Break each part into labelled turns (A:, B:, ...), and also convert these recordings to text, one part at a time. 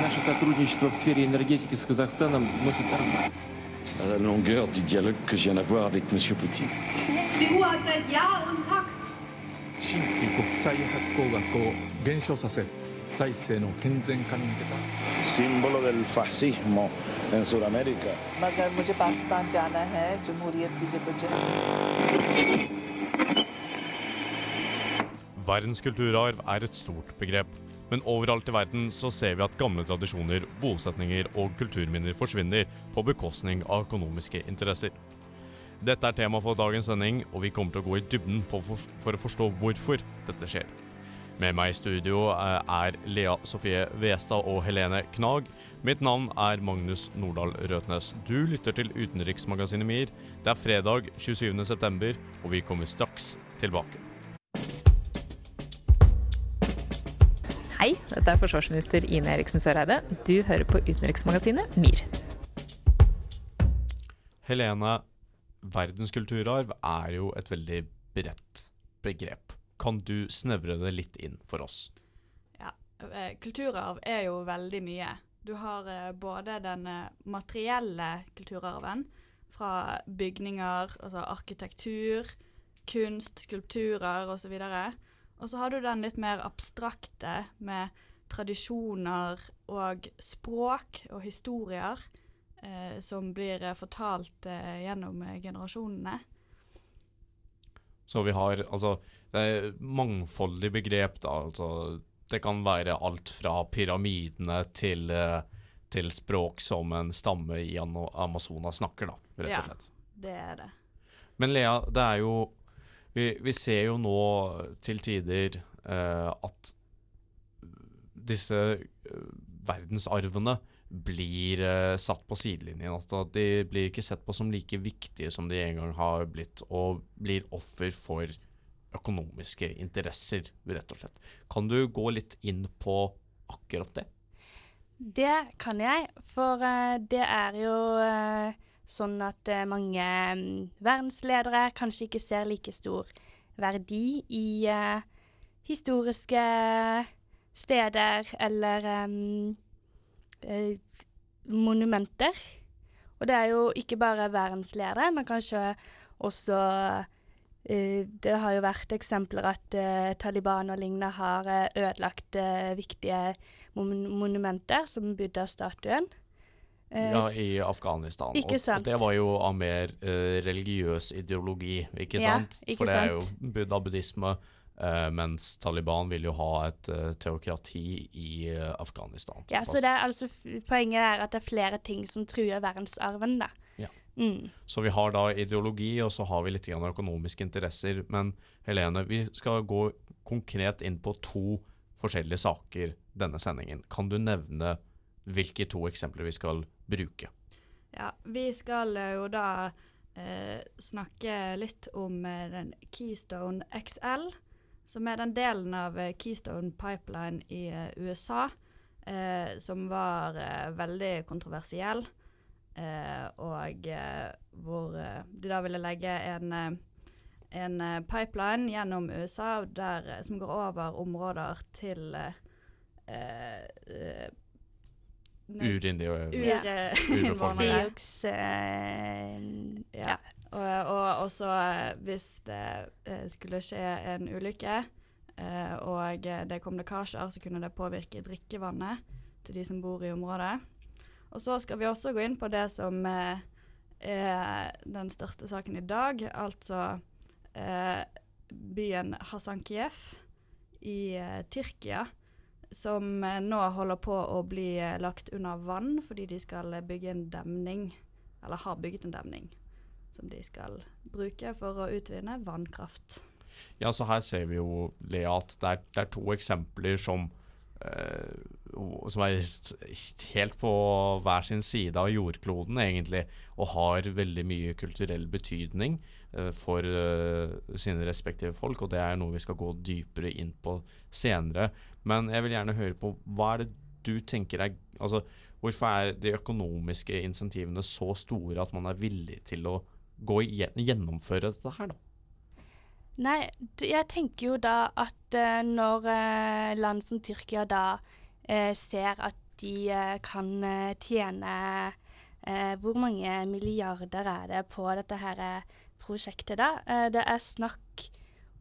A: Наше сотрудничество в сфере энергетики с Казахстаном носит...
B: La longueur du dialogue que je viens d'avoir avec M. Poutine.
C: Símbolo del fascismo en Sudamérica.
D: मगर
E: Verdens kulturarv er et stort begrep men overalt i verden så ser vi at gamle tradisjoner, bosetninger og kulturminner forsvinner på bekostning av økonomiske interesser. Dette er tema for dagens sending, og vi kommer til å gå i dybden for, for å forstå hvorfor dette skjer. Med meg i studio eh, er Lea Sofie Westad og Helene Knag. Mitt navn er Magnus Nordahl Røtnes. Du lytter til utenriksmagasinet MIR. Det er fredag 27.9, og vi kommer straks tilbake.
F: Hei, dette er forsvarsminister Ine Eriksen Søreide. Du hører på utenriksmagasinet MIR.
E: Helene, verdenskulturarv er jo et veldig bredt begrep. Kan du snevre det litt inn for oss?
G: Ja, eh, kulturarv er jo veldig mye. Du har eh, både den eh, materielle kulturarven fra bygninger, altså arkitektur, kunst, skulpturer osv. Og så har du den litt mer abstrakte med tradisjoner og språk og historier eh, som blir eh, fortalt eh, gjennom eh, generasjonene.
E: Så vi har altså Det er mangfoldig begrep, da. Altså, det kan være alt fra pyramidene til, eh, til språk som en stamme i Amazonas snakker, da, rett og slett.
G: Ja, Det er det.
E: Men Lea, det er jo Vi, vi ser jo nå til tider eh, at disse eh, verdensarvene blir eh, satt på sidelinjen. At de blir ikke sett på som like viktige som de en gang har blitt, og blir offer for økonomiske interesser, rett og slett. Kan du gå litt inn på akkurat det?
H: Det kan jeg, for eh, det er jo eh, sånn at eh, mange mm, verdensledere kanskje ikke ser like stor verdi i eh, historiske steder eller um, monumenter. Og det er jo ikke bare verdensledere, men kanskje også uh, Det har jo vært eksempler at uh, Taliban og lignende har uh, ødelagt viktige mon monumenter, som Buddha-statuen. Eh,
E: Ja, i Afghanistan.
H: Ikke
E: sant. og
H: sant.
E: det var jo av mer uh, religiøs ideologi, ikke
H: Ja,
E: sant?
H: ikke
E: For det er jo buddha-buddhisme, uh, mens Taliban vil jo ha et uh, teokrati i eh, Afghanistan.
H: Ja, så det er altså Poenget er at det er flere ting som truer verdensarven, da.
E: Ja.
H: Mm.
E: Så vi har da ideologi, og så har vi litt grann økonomiske interesser. Men Helene, vi skal gå konkret inn på to forskjellige saker denne sendingen. Kan du nevne hvilke to eksempler vi skal bruke?
G: Ja, vi skal eh, jo da eh, snakke litt om eh, den Keystone XL, som er den delen av eh, Keystone Pipeline i USA som var veldig kontroversiell, eh, og eh, hvor eh, de da ville legge en en pipeline gjennom USA der, som går over områder til eh, eh,
H: Ja.
G: Og, og også eh, hvis det eh, skulle skje en ulykke, eh, og det kom lekkasjer, så kunne det påvirke drikkevannet til de som bor i området. Og så skal vi også gå inn på det som eh, er den største saken i dag, altså byen Hasankiev i Tyrkia, som eh, nå holder på å bli eh, lagt under vann fordi de skal eh, bygge en demning, eller har bygget en demning, som de skal bruke for å utvinne vannkraft.
E: Ja, så her ser vi jo, Lea, at det er, det er to eksempler som som er helt på hver sin side av jordkloden, egentlig, og har veldig mye kulturell betydning for sine respektive folk, og det er noe vi skal gå dypere inn på senere. Men jeg vil gjerne høre på hva er det du tenker er Altså, hvorfor er de økonomiske insentivene så store at man er villig til å gå gjennomføre dette her, da?
H: Nei, jeg tenker jo da at eh, når eh, land som Tyrkia da eh, ser at de kan tjene Hvor mange milliarder er det på dette her prosjektet, da? Det er snakk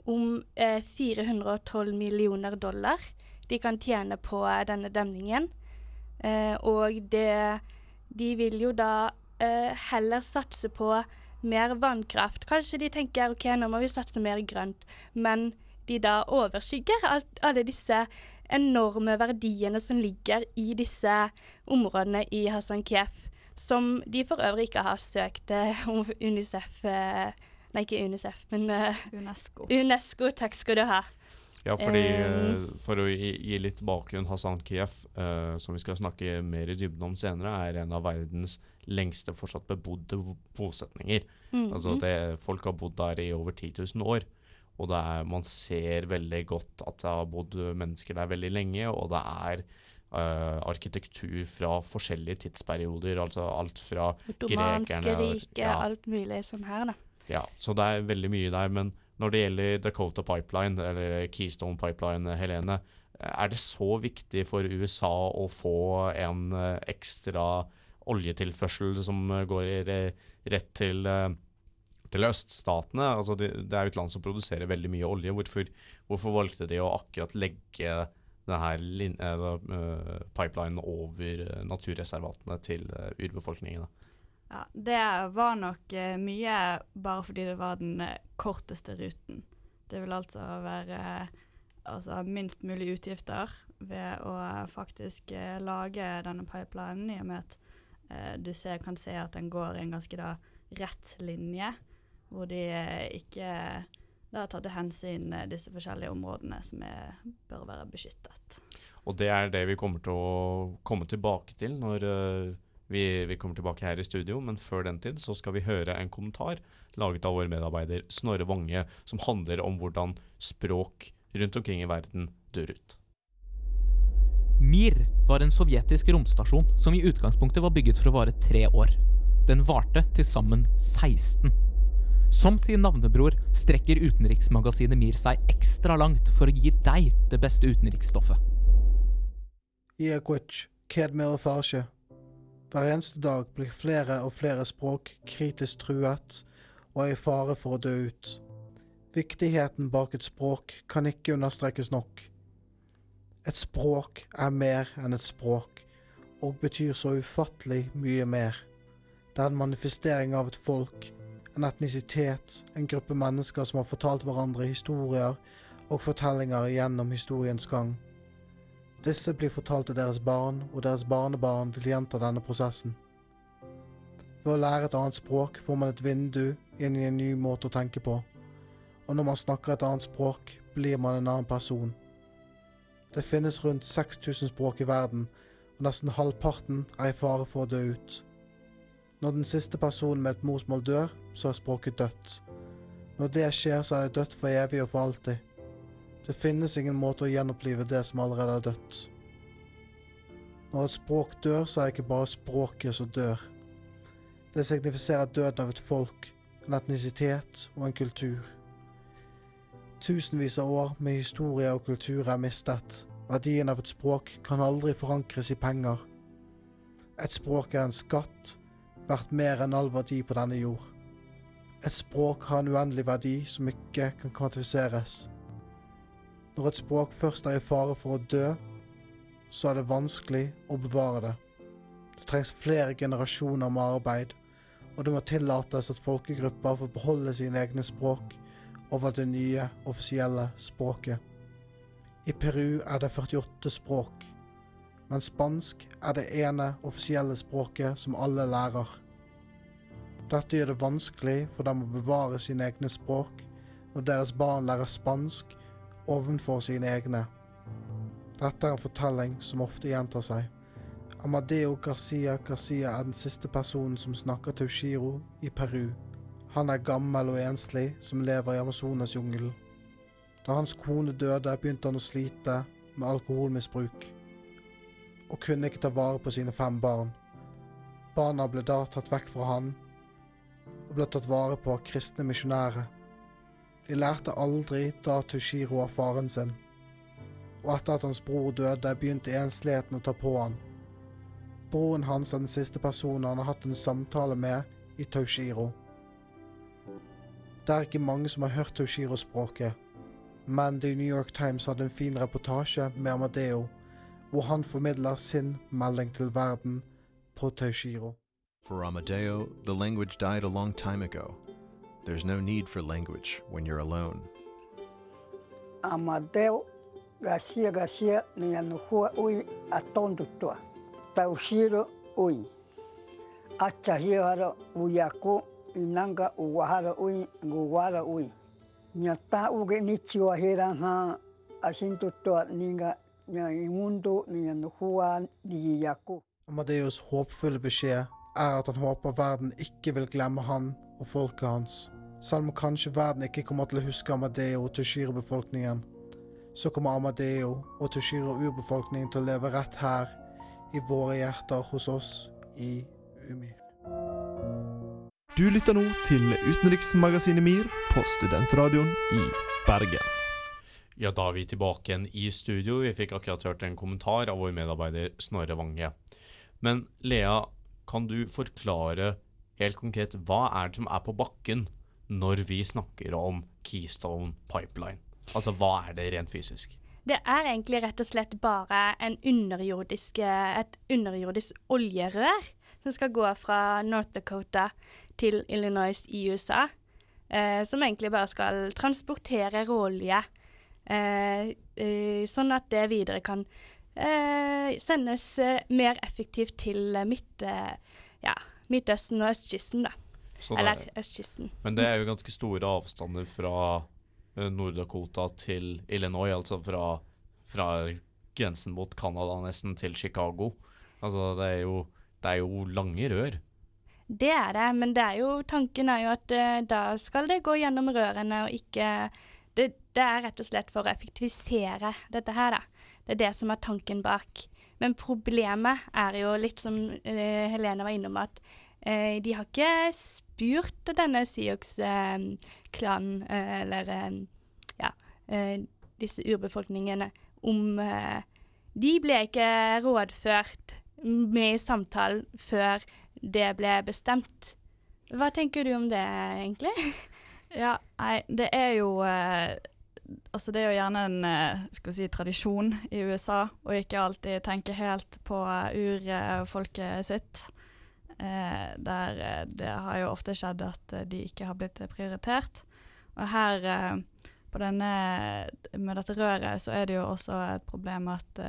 H: om 412 millioner dollar de kan tjene på denne demningen. og det De vil jo da heller satse på mer vannkraft. Kanskje de tenker OK, nå må vi satse mer grønt, men de da overskygger alt, alle disse enorme verdiene som ligger i disse områdene i Hassan Kiev, som de for øvrig ikke har søkt eh, om Unicef eh, Nei, ikke Unicef, men uh,
G: UNESCO.
H: UNESCO. Takk skal du ha.
E: Ja, fordi um, For å gi, gi, litt bakgrunn, Hassan Kiev, uh, som vi skal snakke mer i dybden om senere, er en av verdens lengste fortsatt bebodde bosetninger. Mm. Altså det, folk har bodd der i over 10 000 år. Og er, man ser veldig godt at det har bodd mennesker der veldig lenge, og det er uh, arkitektur fra forskjellige tidsperioder. Altså alt fra
H: Ottomanske riket, ja. alt mulig sånn her, da.
E: Ja, så det er veldig mye der. Men når det gjelder Dakota Pipeline, eller Keystone Pipeline, Helene, er det så viktig for USA å få en uh, ekstra oljetilførsel som uh, går rett til uh, til øststatene. Altså det, det, er jo et land som produserer veldig mye olje. Hvorfor, hvorfor valgte de å akkurat legge denne pipelinen over naturreservatene til urbefolkningen?
G: Ja, det var nok uh, mye bare fordi det var den korteste ruten. Det vil altså være altså, minst mulig utgifter ved å faktisk lage denne pipelinen, i og med at du ser, kan se at den går i en ganske da rett linje hvor de eh, ikke da har tatt hensyn eh, disse forskjellige områdene som er, bør være beskyttet.
E: Og det er det vi kommer til å komme tilbake til når uh, vi, vi, kommer tilbake her i studio, men før den tid så skal vi høre en kommentar laget av vår medarbeider Snorre Vange, som handler om hvordan språk rundt omkring i verden dør ut.
I: Mir var en sovjetisk romstasjon som i utgangspunktet var bygget for å vare tre år. Den varte til sammen 16 som sin navnebror strekker utenriksmagasinet MIR seg ekstra langt for å gi deg det beste utenriksstoffet.
J: Hver eneste dag blir flere og flere språk kritisk truet og er i fare for å dø ut. Viktigheten bak et språk kan ikke understrekes nok. Et språk er mer enn et språk, og betyr så ufattelig mye mer. Det er en manifestering av et folk en etnisitet, en gruppe mennesker som har fortalt hverandre historier og fortellinger gjennom historiens gang. Disse blir fortalt til deres barn, og deres barnebarn vil gjenta denne prosessen. Ved å lære et annet språk får man et vindu inn i en ny måte å tenke på, og når man snakker et annet språk, blir man en annen person. Det finnes rundt 6000 språk i verden, og nesten halvparten er i fare for å dø ut. Når den siste personen med et morsmål dør, så er språket dødt. Når det skjer, så er det dødt for evig og for alltid. Det finnes ingen måte å gjenopplive det som allerede er dødt. Når et språk dør, så er det ikke bare språket som dør. Det signifiserer døden av et folk, en etnisitet og en kultur. Tusenvis av år med historie og kultur er mistet. Verdien av et språk kan aldri forankres i penger. Et språk er en skatt verdt mer enn all verdi på denne jord. Et språk har en uendelig verdi som ikke kan kvantifiseres. Når et språk først er i fare for å dø, så er det vanskelig å bevare det. Det trengs flere generasjoner med arbeid, og det må tillates at folkegrupper får beholde sine egne språk over det nye offisielle språket. I Peru er det 48 språk men spansk er det ene offisielle språket som alle lærer. Dette gjør det vanskelig for dem å bevare sine egne språk når deres barn lærer spansk ovenfor sine egne. Dette er en fortelling som ofte gjentar seg. Amadeo Garcia Garcia er den siste personen som snakker til Ushiro i Peru. Han er gammel og enslig som lever i Amazonasjungelen. Da hans kone døde, begynte han å slite med alkoholmisbruk og kunne ikke ta vare på sine fem barn. Barna ble da tatt vekk fra han og ble tatt vare på av kristne misjonærer. De lærte aldri da Tushiro av faren sin, og etter at hans bror døde, begynte ensligheten å ta på han. Broren hans er den siste personen han har hatt en samtale med i Taushiro. Det er ikke mange som har hørt Taushiro-språket, men The New York Times hadde en fin reportasje med Amadeo, hvor han formidler sin melding til verden på Taushiro.
K: For Amadeo, the language died a long time ago. There's no need for language when you're alone.
L: Amadeo Garcia Garcia ni anukua ui atondutua. Taushiro ui. Achahihara uyaku inanga uwahara ui nguwara ui. Nyata uge nichiwa hiranga asintutua ninga nya imundo ni anukua ni yaku.
J: Amadeus håpfulle beskjed er at han håper verden ikke vil glemme han og folket hans. Selv om kanskje verden ikke kommer til å huske Amadeo og Tushiro-befolkningen, så kommer Amadeo og Tushiro-urbefolkningen til å leve rett her, i våre hjerter hos oss i Umir.
M: Du lytter nå til utenriksmagasinet MIR på Studentradioen i Bergen.
E: Ja, da er vi tilbake igjen i studio. Vi fikk akkurat hørt en kommentar av vår medarbeider Snorre Vange. Men Lea, kan du forklare helt konkret hva er det som er på bakken når vi snakker om Keystone Pipeline? Altså hva er det rent fysisk?
H: Det er egentlig rett og slett bare underjordisk, et underjordisk oljerør som skal gå fra North Dakota til Illinois i USA. Eh, som egentlig bare skal transportere råolje, eh, eh, sånn at det videre kan eh, sendes eh, mer effektivt til eh, midt, ja, Midtøsten og østkysten, da.
E: Så det-
H: Eller østkysten.
E: Men det er jo ganske store avstander fra eh, Nord-Dakota til Illinois, altså fra, fra grensen mot Canada nesten til Chicago. Altså det er jo, det er jo lange rør.
H: Det er det, men det er jo, tanken er jo at uh, da skal det gå gjennom rørene og ikke det, det er rett og slett for å effektivisere dette her, da. Det er det som er tanken bak. Men problemet er jo litt som uh, Helene var innom, at uh, de har ikke spurt denne Sioux-klanen, eh, eller eh, ja, eh, disse urbefolkningene, om De ble ikke rådført med i samtalen før det ble bestemt. Hva tenker du om det, egentlig?
G: Ja, nei, det er jo Altså, det er jo gjerne en si, tradisjon i USA å ikke alltid tenke helt på urfolket sitt. Eh, der eh, det har jo ofte skjedd at eh, de ikke har blitt prioritert. Og her, på denne, med dette røret, så er det jo også et problem at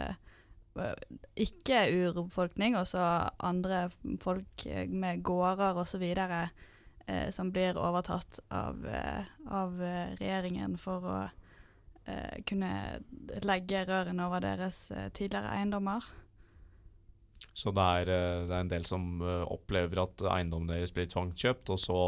G: ikke urbefolkning, også andre folk med gårder osv., eh, som blir overtatt av, av regjeringen for å kunne legge rørene over deres tidligere eiendommer.
E: Så det er, eh, det er en del som eh, opplever at eiendommen deres blir tvangskjøpt, og så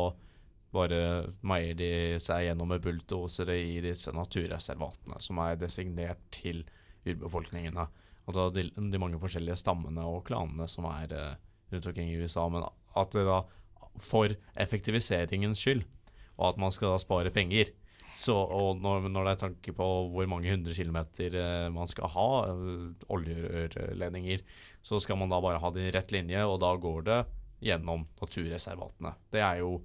E: bare meier de seg gjennom med bulldosere i disse naturreservatene, som er designert til urbefolkningene. Altså de, de mange forskjellige stammene og klanene som er eh, rundt omkring i USA. Men at det da, for effektiviseringens skyld, og at man skal da spare penger så, og når, når det er tanke på hvor mange hundre kilometer man skal ha oljerørledninger, så skal man da bare ha det i rett linje, og da går det gjennom naturreservatene. Det er jo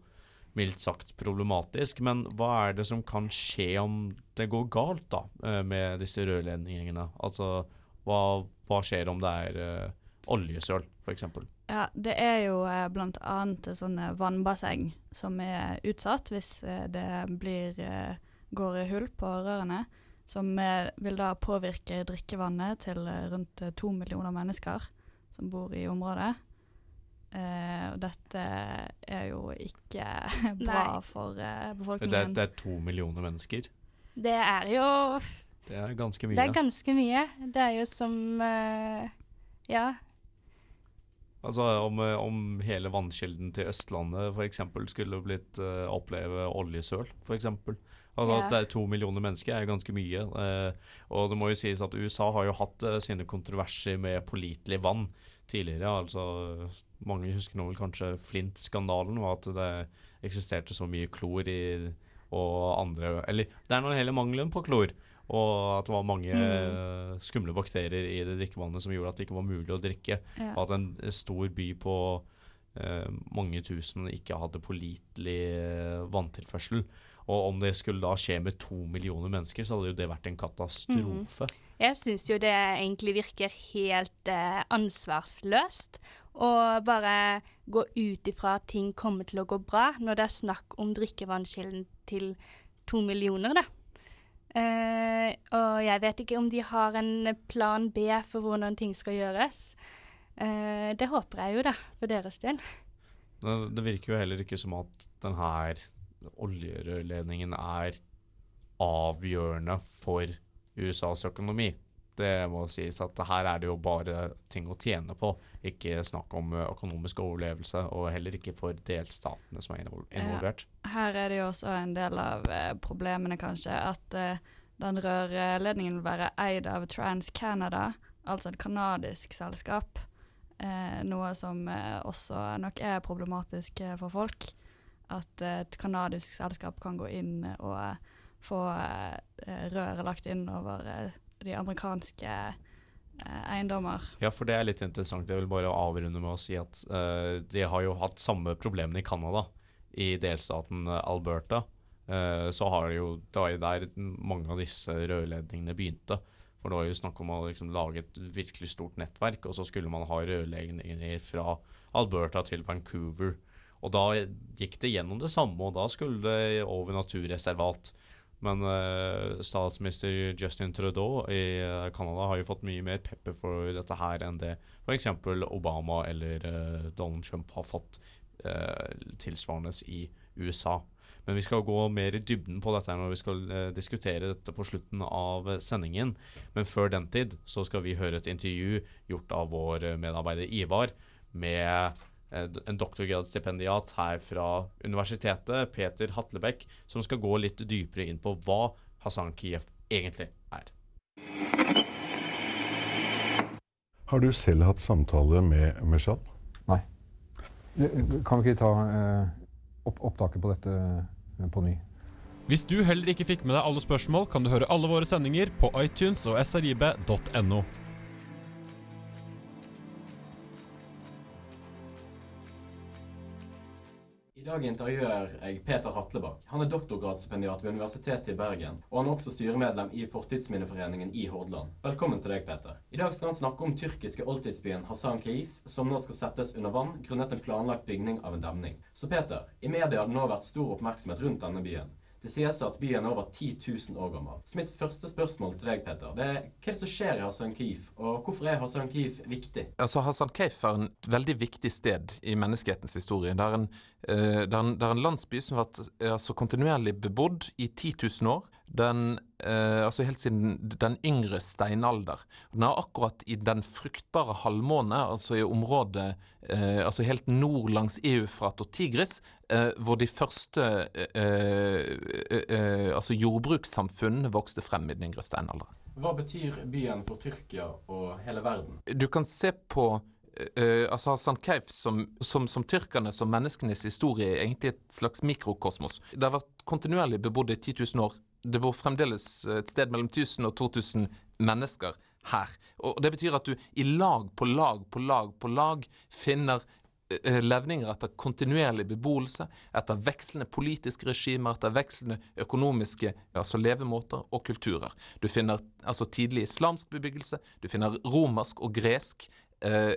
E: mildt sagt problematisk, men hva er det som kan skje om det går galt da, eh, med disse rørledningene? Altså, hva, hva skjer om det er uh, oljesøl, f.eks.?
G: Ja, det er jo eh, annet sånne vannbasseng som er utsatt hvis eh, det blir, eh, går i hull på rørene. Som eh, vil da påvirke drikkevannet til eh, rundt eh, to millioner mennesker som bor i området. Eh, og dette er jo ikke bra
H: Nei.
G: for eh,
E: Det,
G: befolkningen.
E: det er to millioner mennesker.
H: Det er jo
E: Det er ganske mye.
H: Det er ganske mye. Det er jo som eh, Ja.
E: Altså om, om hele vannkilden til Østlandet f.eks. skulle blitt uh, oppleve oljesøl, f.eks. Altså
H: Ja.
E: at det er to millioner mennesker er jo ganske mye. eh, og det må jo sies at USA har jo hatt eh, sine kontroverser med pålitelig vann tidligere. Altså mange husker nå vel kanskje Flint-skandalen, og at det eksisterte så mye klor i og andre Eller det er nå hele mangelen på klor Og at det var mange
G: Mm.
E: eh, skumle bakterier i det drikkevannet som gjorde at det ikke var mulig å drikke.
G: Ja.
E: Og at en stor by på eh, mange tusen ikke hadde pålitelig eh, vanntilførsel. Og om det skulle da skje med to millioner mennesker, så hadde jo det vært en katastrofe.
H: Jeg syns jo det egentlig virker helt eh, ansvarsløst å bare gå ut ifra at ting kommer til å gå bra, når det er snakk om drikkevannskilden til to millioner, da. Eh, og jeg vet ikke om de har en plan B for hvordan ting skal gjøres. Eh, det håper jeg jo, da, for deres del.
E: Det, det virker jo heller ikke som at den her oljerørledningen er avgjørende for USAs økonomi. Det må sies at her er det jo bare ting å tjene på, ikke snakk om eh, økonomisk overlevelse, og heller ikke for delstatene som er involvert.
G: Her er det jo også en del av eh, problemene, kanskje, at eh, den rørledningen vil være eid av TransCanada, altså et kanadisk selskap. Noe som også nok er problematisk for folk. At eh, et kanadisk selskap kan gå inn og eh, få eh, røret lagt inn over eh, de amerikanske eh, eiendommer.
E: Ja, for det er litt interessant. Jeg vil bare avrunde med å si at eh, de har jo hatt samme problemene i Canada, i delstaten eh, Alberta. Eh, så har det jo Det var jo der mange av disse rørledningene begynte. For det var jo snakk om å liksom lage et virkelig stort nettverk, og så skulle man ha rørledninger fra Alberta til Vancouver. Og da gikk det gjennom det samme, og da skulle det over naturreservat. Men uh, statsminister Justin Trudeau i eh, Canada har jo fått mye mer pepper for dette her enn det f.eks. Obama eller uh, Donald Trump har fått uh, tilsvarende i USA. Men vi skal gå mer i dybden på dette når vi skal diskutere dette på slutten av sendingen. Men før den tid så skal vi høre et intervju gjort av vår medarbeider Ivar med en doktorgradsstipendiat her fra universitetet, Peter Hatlebekk, som skal gå litt dypere inn på hva Hassan Kiev egentlig er.
N: Har du selv hatt samtale med Meshal?
O: Nei. Kan vi ikke ta eh, opp opptaket på dette eh, på ny?
P: Hvis du heller ikke fikk med deg alle spørsmål, kan du høre alle våre sendinger på iTunes og srib.no.
Q: I dag intervjuer jeg Peter Hatlebakk. Han er doktorgradsstipendiat ved Universitetet i Bergen, og han er også styremedlem i Fortidsminneforeningen i Hordaland. Velkommen til deg, Peter. I dag skal han snakke om tyrkiske oldtidsbyen Hasan Kaif, som nå skal settes under vann grunnet en planlagt bygning av en demning. Så Peter, i media har det nå vært stor oppmerksomhet rundt denne byen. Det sies at byen er over 10 000 år gammel. Så mitt første spørsmål til deg, Peter, det er hva er det som skjer i Hassan Kif, og hvorfor er Hassan Kif viktig?
R: Altså, Hassan Kif er en veldig viktig sted i menneskehetens historie. Det er en, eh, det er en, det er en landsby som har vært eh, altså, kontinuerlig bebodd i 10 000 år. Den, eh, altså helt siden den yngre steinalder. Den er akkurat i den fruktbare halvmåne, altså i området eh, altså helt nord langs Eufrat og Tigris, eh, hvor de første eh, eh, eh, altså jordbrukssamfunnene vokste frem i den yngre steinalderen.
Q: Hva betyr byen for Tyrkia og hele verden?
R: Du kan se på Uh, altså Hassan Keif som, som, som tyrkerne, som menneskenes historie, er egentlig et slags mikrokosmos. Det har vært kontinuerlig bebodd i 10 000 år. Det bor fremdeles et sted mellom 1000 og 2000 mennesker her. Og Det betyr at du i lag på lag på lag på lag finner eh, levninger etter kontinuerlig beboelse, etter vekslende politiske regimer, etter vekslende økonomiske altså levemåter og kulturer. Du finner altså tidlig islamsk bebyggelse, du finner romersk og gresk, eh,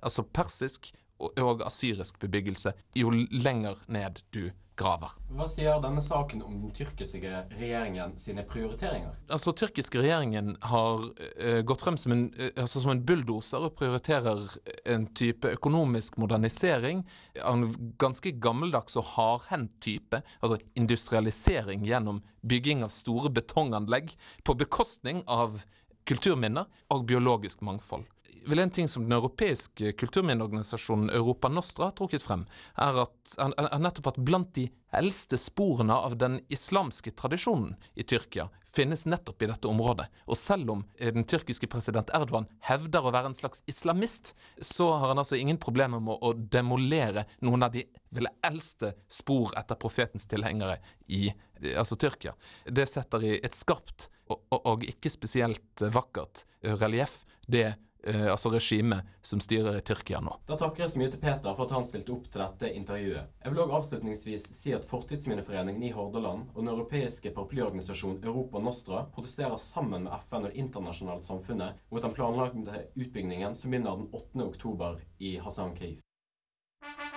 R: altså persisk og, og asyrisk bebyggelse jo lenger ned du graver.
Q: Hva sier denne saken om den tyrkiske regjeringen sine prioriteringer?
R: Altså, tyrkiske regjeringen har uh, gått frem som en, uh, altså, som en bulldoser og prioriterer en type økonomisk modernisering av en ganske gammeldags og hardhendt type. Altså industrialisering gjennom bygging av store betonganlegg på bekostning av kulturminner og biologisk mangfold. Vel En ting som den europeiske kulturminneorganisasjonen Europa Nostra har trukket frem, er, at, er, nettopp at blant de eldste sporene av den islamske tradisjonen i Tyrkia finnes nettopp i dette området. Og selv om den tyrkiske president Erdogan hevder å være en slags islamist, så har han altså ingen problemer med å demolere noen av de vel eldste spor etter profetens tilhengere i altså Tyrkia. Det setter i et skarpt og, og, og ikke spesielt vakkert relieff, det eh, altså regimet som styrer i Tyrkia nå.
Q: Da takker jeg så mye til Peter for at han stilte opp til dette intervjuet. Jeg vil òg avslutningsvis si at Fortidsminneforeningen i Hordaland og den europeiske paraplyorganisasjonen Europa Nostra protesterer sammen med FN og det internasjonale samfunnet mot den planlagte utbyggingen som begynner den 8. oktober i Hassan Kiev.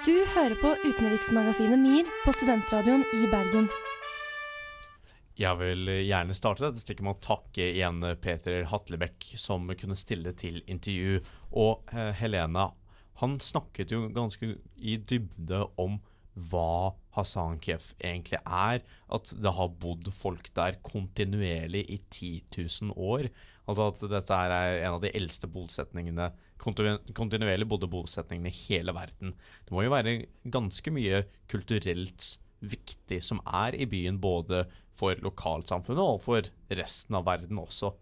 S: Du hører på utenriksmagasinet MIR på studentradioen i Bergen.
E: Jeg vil gjerne starte dette stikket med å takke igjen Peter Hatlebekk, som kunne stille til intervju. Og eh, Helena, han snakket jo ganske i dybde om hva Hassan Kef egentlig er. At det har bodd folk der kontinuerlig i 10 000 år. Altså at dette er en av de eldste bosetningene kontinuerlig bodde bosetningene i hele verden. Det må jo være ganske mye kulturelt viktig som er i byen, både for lokalsamfunnet og for resten av verden også.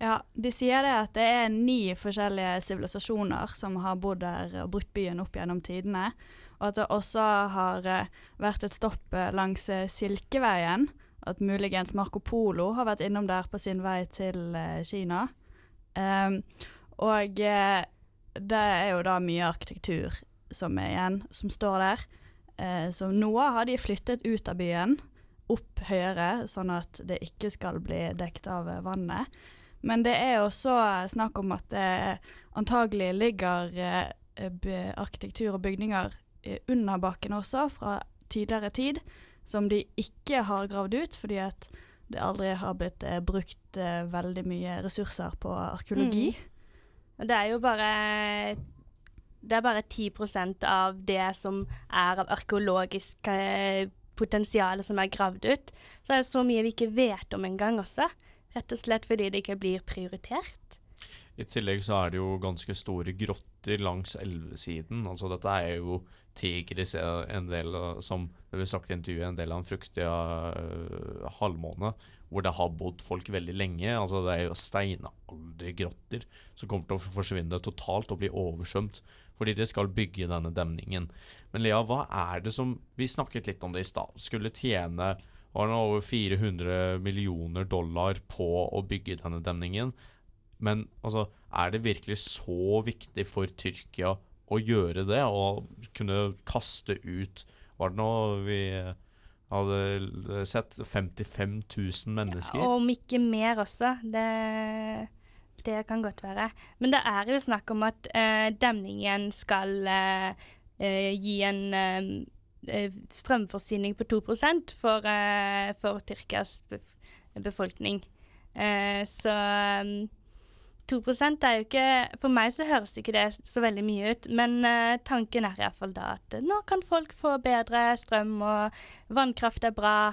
G: Ja, de sier det at det er ni forskjellige sivilisasjoner som har bodd der og brukt byen opp gjennom tidene. Og at det også har vært et stopp langs Silkeveien. At muligens Marco Polo har vært innom der på sin vei til Kina. Um, og det er jo da mye arkitektur som er igjen, som står der. Uh, så noe har de flyttet ut av byen, opp høyere, sånn at det ikke skal bli dekket av vannet. Men det er også snakk om at det antagelig ligger eh, arkitektur og bygninger under bakken også, fra tidligere tid, som de ikke har gravd ut, fordi at det aldri har blitt eh, brukt eh, veldig mye ressurser på arkeologi.
H: Mm. Det er jo bare Det er bare 10% av det som er av arkeologisk eh, potensial som er gravd ut. Så er det så mye vi ikke vet om engang også. Rett og slett fordi det ikke blir prioritert.
E: I tillegg så er det jo ganske store grotter langs elvesiden. Altså dette er jo Tigris en del som det ble sagt i intervjuet, en del av en fruktig uh, halvmåne, hvor det har bodd folk veldig lenge. Altså det er jo steinaldergrotter som kommer til å forsvinne totalt og bli oversvømt fordi de skal bygge denne demningen. Men Lea, hva er det som Vi snakket litt om det i stad. Skulle tjene over 400 millioner dollar på å bygge denne demningen. Men altså, er det virkelig så viktig for Tyrkia å gjøre det, og kunne kaste ut Var det nå vi hadde sett 55 000 mennesker?
H: Ja, om ikke mer også. Det, det, kan godt være. Men det er jo snakk om at eh, demningen skal eh, eh gi en eh, eh, strømforsyning på 2 for, for Tyrkias befolkning. så 2 er jo ikke For meg så høres ikke det så veldig mye ut, men uh, tanken er iallfall da at nå kan folk få bedre strøm, og vannkraft er bra.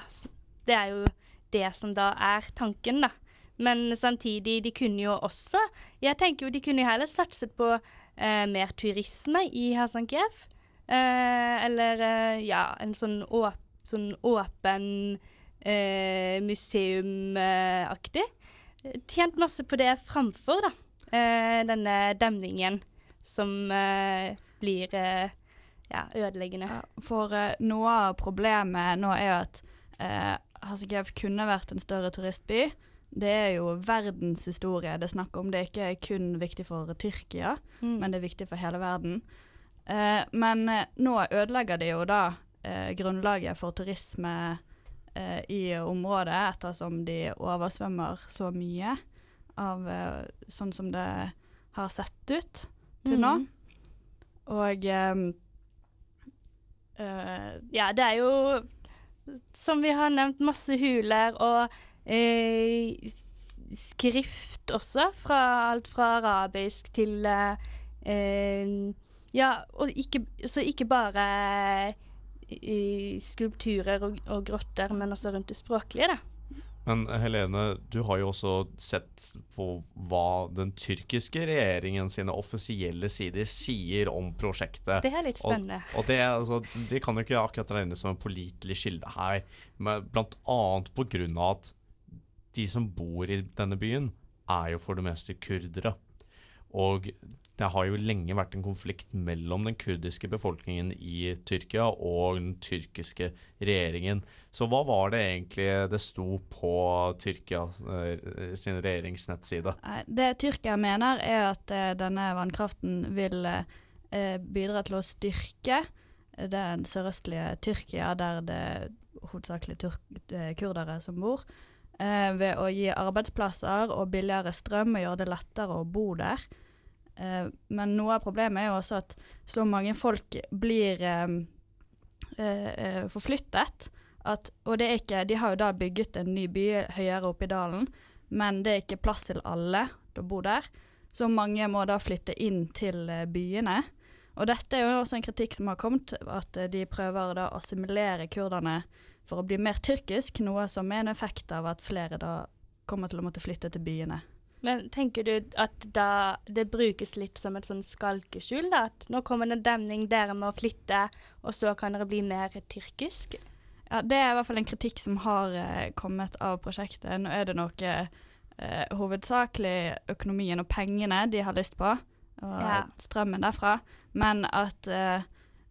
H: Det er jo det som da er tanken, da. Men samtidig, de kunne jo også Jeg tenker jo de kunne heller satset på eh, mer turisme i Hasankiev. eller ja, en sånn, åp sånn åpen museumaktig tjent masse på det framfor da, eh, denne demningen som eh, blir eh, ja, ødeleggende.
G: For noe av problemet nå er at eh, Hasikev kunne vært en større turistby. Det er jo verdenshistorie det er snakk om. Det er ikke kun viktig for Tyrkia, mm. men det er viktig for hele verden. Eh, men nå ødelegger de jo da eh, grunnlaget for turisme eh, i området, ettersom de oversvømmer så mye av eh, sånn som det har sett ut til nå.
H: Mm.
G: Og eh,
H: Ja, det er jo, som vi har nevnt, masse huler og eh, skrift også, fra alt fra arabisk til eh, Ja, og ikke, så ikke bare i skulpturer og, og, grotter, men også rundt det språklige. da.
E: Men Helene, du har jo også sett på hva den tyrkiske regjeringen sine offisielle sider sier om prosjektet.
H: Det er litt spennende.
E: Og, og det, altså, de kan jo ikke akkurat regnes som en pålitelig kilde her, men blant annet på grunn av at de som bor i denne byen, er jo for det meste kurdere. Og det har jo lenge vært en konflikt mellom den kurdiske befolkningen i Tyrkia og den tyrkiske regjeringen. Så hva var det egentlig det sto på Tyrkia eh, sin regjeringsnettside?
G: Det Tyrkia mener, er at eh, denne vannkraften vil eh, bidra til å styrke den sørøstlige Tyrkia, der det hovedsakelig kurdere som bor, eh, ved å gi arbeidsplasser og billigere strøm og gjøre det lettere å bo der. Eh, men noe av problemet er jo også at så mange folk blir eh, eh, eh, forflyttet. At, og ikke, de har jo da bygget en ny by høyere oppe i dalen, men det er ikke plass til alle til å bo der. Så mange må da flytte inn til byene. Og dette er jo også en kritikk som har kommet, at de prøver å assimilere kurderne for å bli mer tyrkisk, noe som er en effekt av at flere da kommer til å måtte flytte til byene.
H: Men tenker du at da det brukes litt som et sånn skalkeskjul, da? At nå kommer det en demning, dere må flytte, og så kan dere bli mer tyrkisk?
G: Ja, Det er i hvert fall en kritikk som har eh, kommet av prosjektet. Nå er det noe eh, hovedsakelig økonomien og pengene de har lyst på, og
H: Ja.
G: strømmen derfra, men at eh,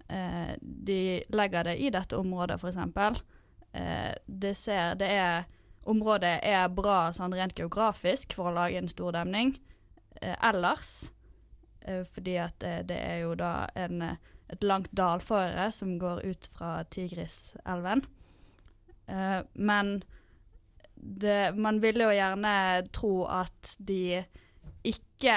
G: eh, de legger det i dette området, f.eks. Eh, det ser Det er Området er bra sånn rent geografisk for å lage en stor demning. Eh, ellers, eh, fordi at det er jo da en, et langt dalføre som går ut fra Tigriselven. Men det, man ville jo gjerne tro at de ikke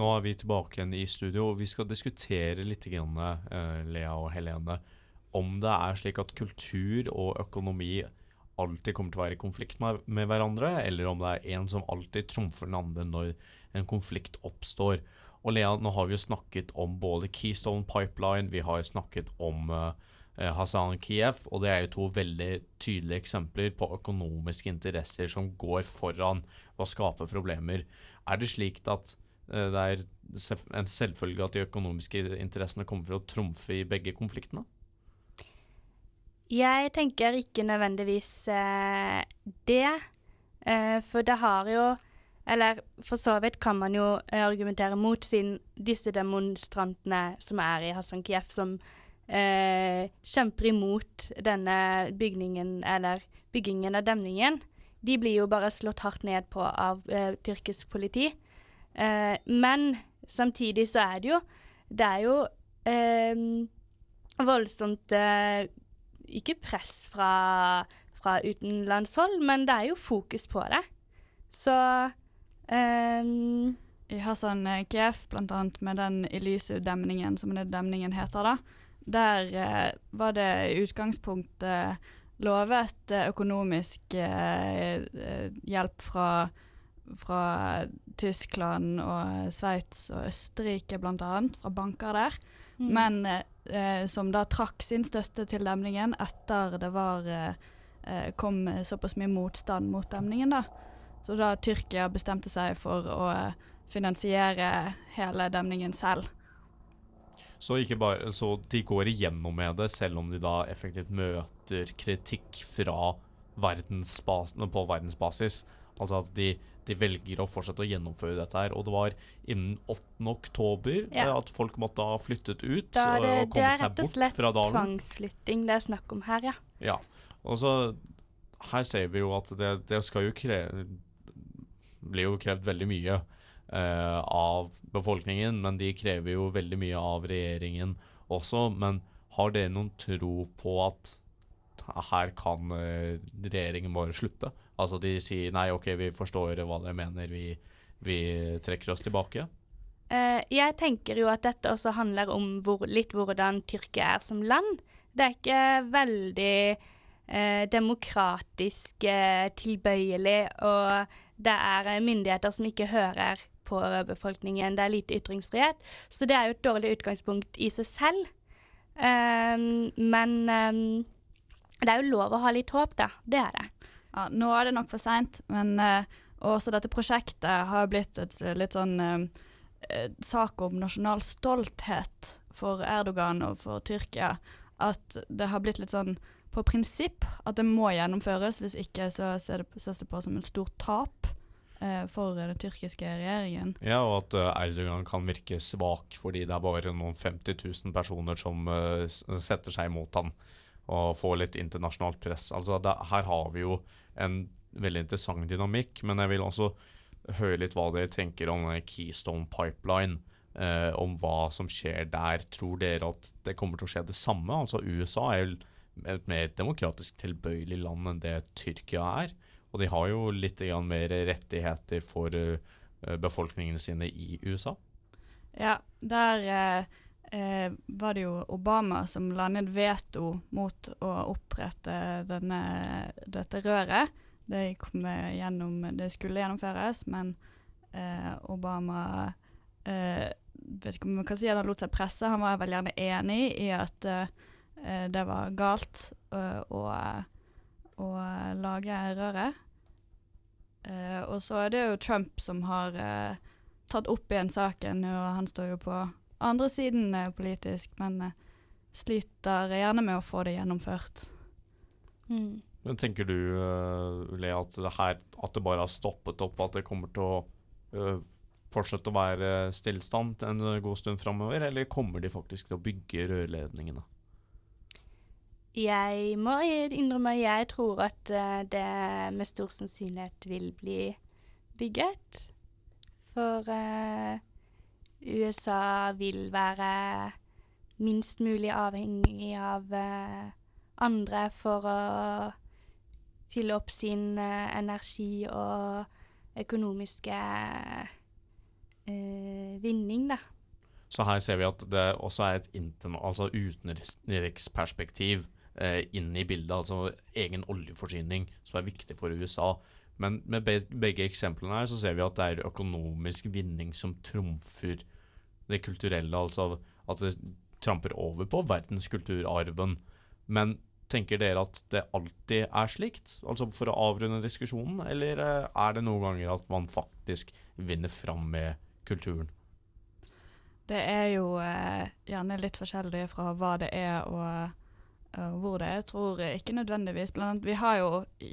E: Nå er vi tilbake igjen i studio, og vi skal diskutere litt, grann, uh, Lea og Helene, om det er slik at kultur og økonomi alltid kommer til å være i konflikt med, med hverandre, eller om det er en som alltid trumfer den andre når en konflikt oppstår. Og Lea, nå har vi jo snakket om både Keystone Pipeline, vi har snakket om uh, Hassan Kiev, og det er jo to veldig tydelige eksempler på økonomiske interesser som går foran å skape problemer. Er det slik at eh, det er en selvfølge at de økonomiske interessene kommer for å trumfe i begge konfliktene?
H: Jeg tenker ikke nødvendigvis eh, det. Eh, for det har jo Eller for så vidt kan man jo eh, argumentere mot siden disse demonstrantene som er i Hassan Kiev, som eh, kjemper imot denne bygningen, eller byggingen av demningen, de blir jo bare slått hardt ned på av eh, tyrkisk politi. Eh, men samtidig så er det jo Det er jo eh, voldsomt eh, ikke press fra, fra utenlandshold, men det er jo fokus på det. Så ehm,
G: I Hassan blant annet med den Elisu-demningen, som den demningen heter, da, der eh, var det i utgangspunktet lovet eh, økonomisk eh, eh, hjelp fra, fra Tyskland og Sveits og Østerrike, annet, fra banker der.
H: Mm.
G: Men eh, som da trakk sin støtte til demningen etter det var eh, kom såpass mye motstand mot demningen, da. Så da Tyrkia bestemte seg for å finansiere hele demningen selv.
E: Så, ikke bare, så de går igjennom med det, selv om de da effektivt møter kritikk fra verdensbas på verdensbasis. Altså at de, de velger å fortsette å gjennomføre dette her. Og det var innen 8. oktober
H: Ja.
E: eh, at folk måtte ha flyttet ut
H: da er det,
E: og
H: det er rett og slett tvangsflytting det er snakk om her, ja.
E: Ja. Og så her ser vi jo at det, det skal jo kreve blir jo krevd veldig mye eh, av befolkningen, men de krever jo veldig mye av regjeringen også. Men har dere noen tro på at her kan eh, regjeringen bare slutte? Altså de sier nei, OK, vi forstår hva dere mener, vi, vi trekker oss tilbake.
H: Eh, jeg tenker jo at dette også handler om hvor, litt hvordan Tyrkia er som land. Det er ikke veldig eh, demokratisk eh, tilbøyelig, og det er myndigheter som ikke hører på befolkningen. Det er lite ytringsfrihet. Så det er jo et dårlig utgangspunkt i seg selv. Um, men um, det er jo lov å ha litt håp, da. Det er det.
G: Ja, nå er det nok for seint, men uh, også dette prosjektet har blitt et litt sånn uh, sak om nasjonal stolthet for Erdogan og for Tyrkia. At det har blitt litt sånn på prinsipp at det må gjennomføres. Hvis ikke så ses det, på som et stort tap eh, for den tyrkiske regjeringen.
E: Ja, og at uh, Erdogan kan virke svak fordi det er bare noen 50 000 personer som uh, setter seg imot han og får litt internasjonalt press. Altså, det, Her har vi jo en veldig interessant dynamikk, men jeg vil også høre litt hva dere tenker om Keystone Pipeline. Eh, om hva som skjer der. Tror dere at det kommer til å skje det samme? Altså USA er jo et mer demokratisk tilbøyelig land enn det Tyrkia er. Og de har jo litt mer rettigheter for befolkningen befolkningene sine i USA.
G: Ja, der eh, eh, var det jo Obama som la ned veto mot å opprette denne, dette røret. Det, gjennom, det, skulle gjennomføres, men eh, Obama eh, vet ikke om man kan si han lot seg presse. Han var vel gjerne enig i at eh, Eh, det var galt eh, å, lage røret. Eh, og så er det jo Trump som har tatt opp igjen saken, og han står jo på andre siden politisk, men sliter gjerne med å få det gjennomført.
E: Mm. Men Tenker du, Le, at det, her, at det bare har stoppet opp, at det kommer til å uh, fortsette å være stillstand en god stund framover, eller kommer de faktisk til å bygge rørledningene?
H: Jeg må innrømme jeg tror at uh, det med stor sannsynlighet vil bli bygget. For uh, USA vil være minst mulig avhengig av uh, andre for å fylle opp sin energi og økonomiske vinning, da.
E: Så her ser vi at det også er et altså utenriksperspektiv eh, inn i bildet, altså egen oljeforsyning, som er viktig for USA. Men med begge eksemplene her så ser vi at det er økonomisk vinning som trumfer det kulturelle, altså at det tramper over på verdenskulturarven. Men tenker dere at det alltid er slikt, altså for å avrunde diskusjonen, eller eh, er det noen ganger at man faktisk vinner fram med kulturen?
G: Det er jo eh, gjerne litt forskjellig fra hva det er uh, hvor det er. Jeg tror ikke nødvendigvis. Blant annet, vi har jo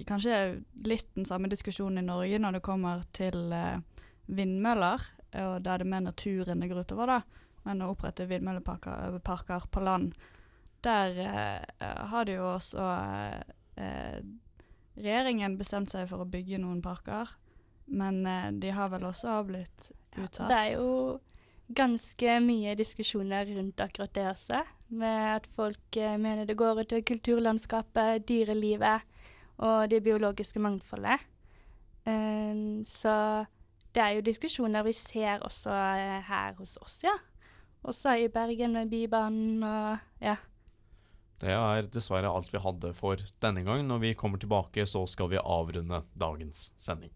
G: kanskje litt den samme diskusjonen i Norge når det kommer til uh, vindmøller, og da er det mer naturen det går utover, da. Men å opprette vindmølleparker parker på land, der uh, har det jo også regjeringen bestemt seg for å bygge noen parker. Men de har vel også blitt uttatt.
H: Det er jo ganske mye diskusjoner rundt akkurat det også. Med at folk eh, mener det går utover kulturlandskapet, dyrelivet og det biologiske mangfoldet. Um, så det er jo diskusjoner vi ser også uh, her hos oss, ja. Også i Bergen med Bybanen og ja.
E: Det er dessverre alt vi hadde for denne gang. Når vi kommer tilbake, så skal vi avrunde dagens sending.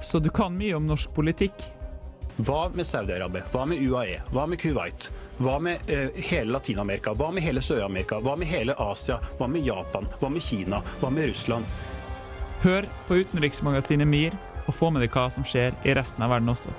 T: Så du kan mye om norsk politikk?
U: Hva med Saudi-Arabia? Hva med UAE? Hva med Kuwait? Hva med uh, hele Latin-Amerika? Hva med hele Sør-Amerika? Hva med hele Asia? Hva med Japan? Hva med Kina? Hva med Russland?
T: Hør på utenriksmagasinet MIR og få med deg hva som skjer i resten av verden også.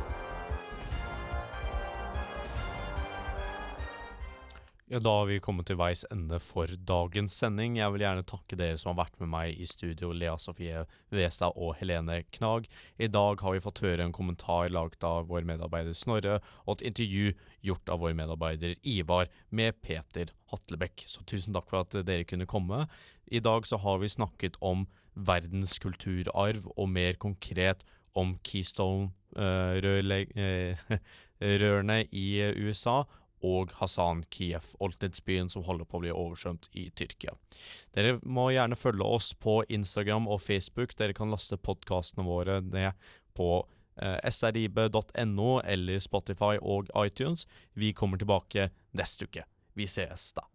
E: Ja, Da har vi kommet til veis ende for dagens sending. Jeg vil gjerne takke dere som har vært med meg i studio, Lea Sofie Westad og Helene Knag. I dag har vi fått høre en kommentar laget av vår medarbeider Snorre, og et intervju gjort av vår medarbeider Ivar med Peter Hatlebekk. Så tusen takk for at dere kunne komme. I dag så har vi snakket om verdens kulturarv, og mer konkret om Keystone-rørene uh, uh, i USA og Hasan Kiev, oldtidsbyen som holder på å bli oversvømt i Tyrkia. Dere må gjerne følge oss på Instagram og Facebook. Dere kan laste podkastene våre ned på eh, srib.no eller Spotify og iTunes. Vi kommer tilbake neste uke. Vi sees da.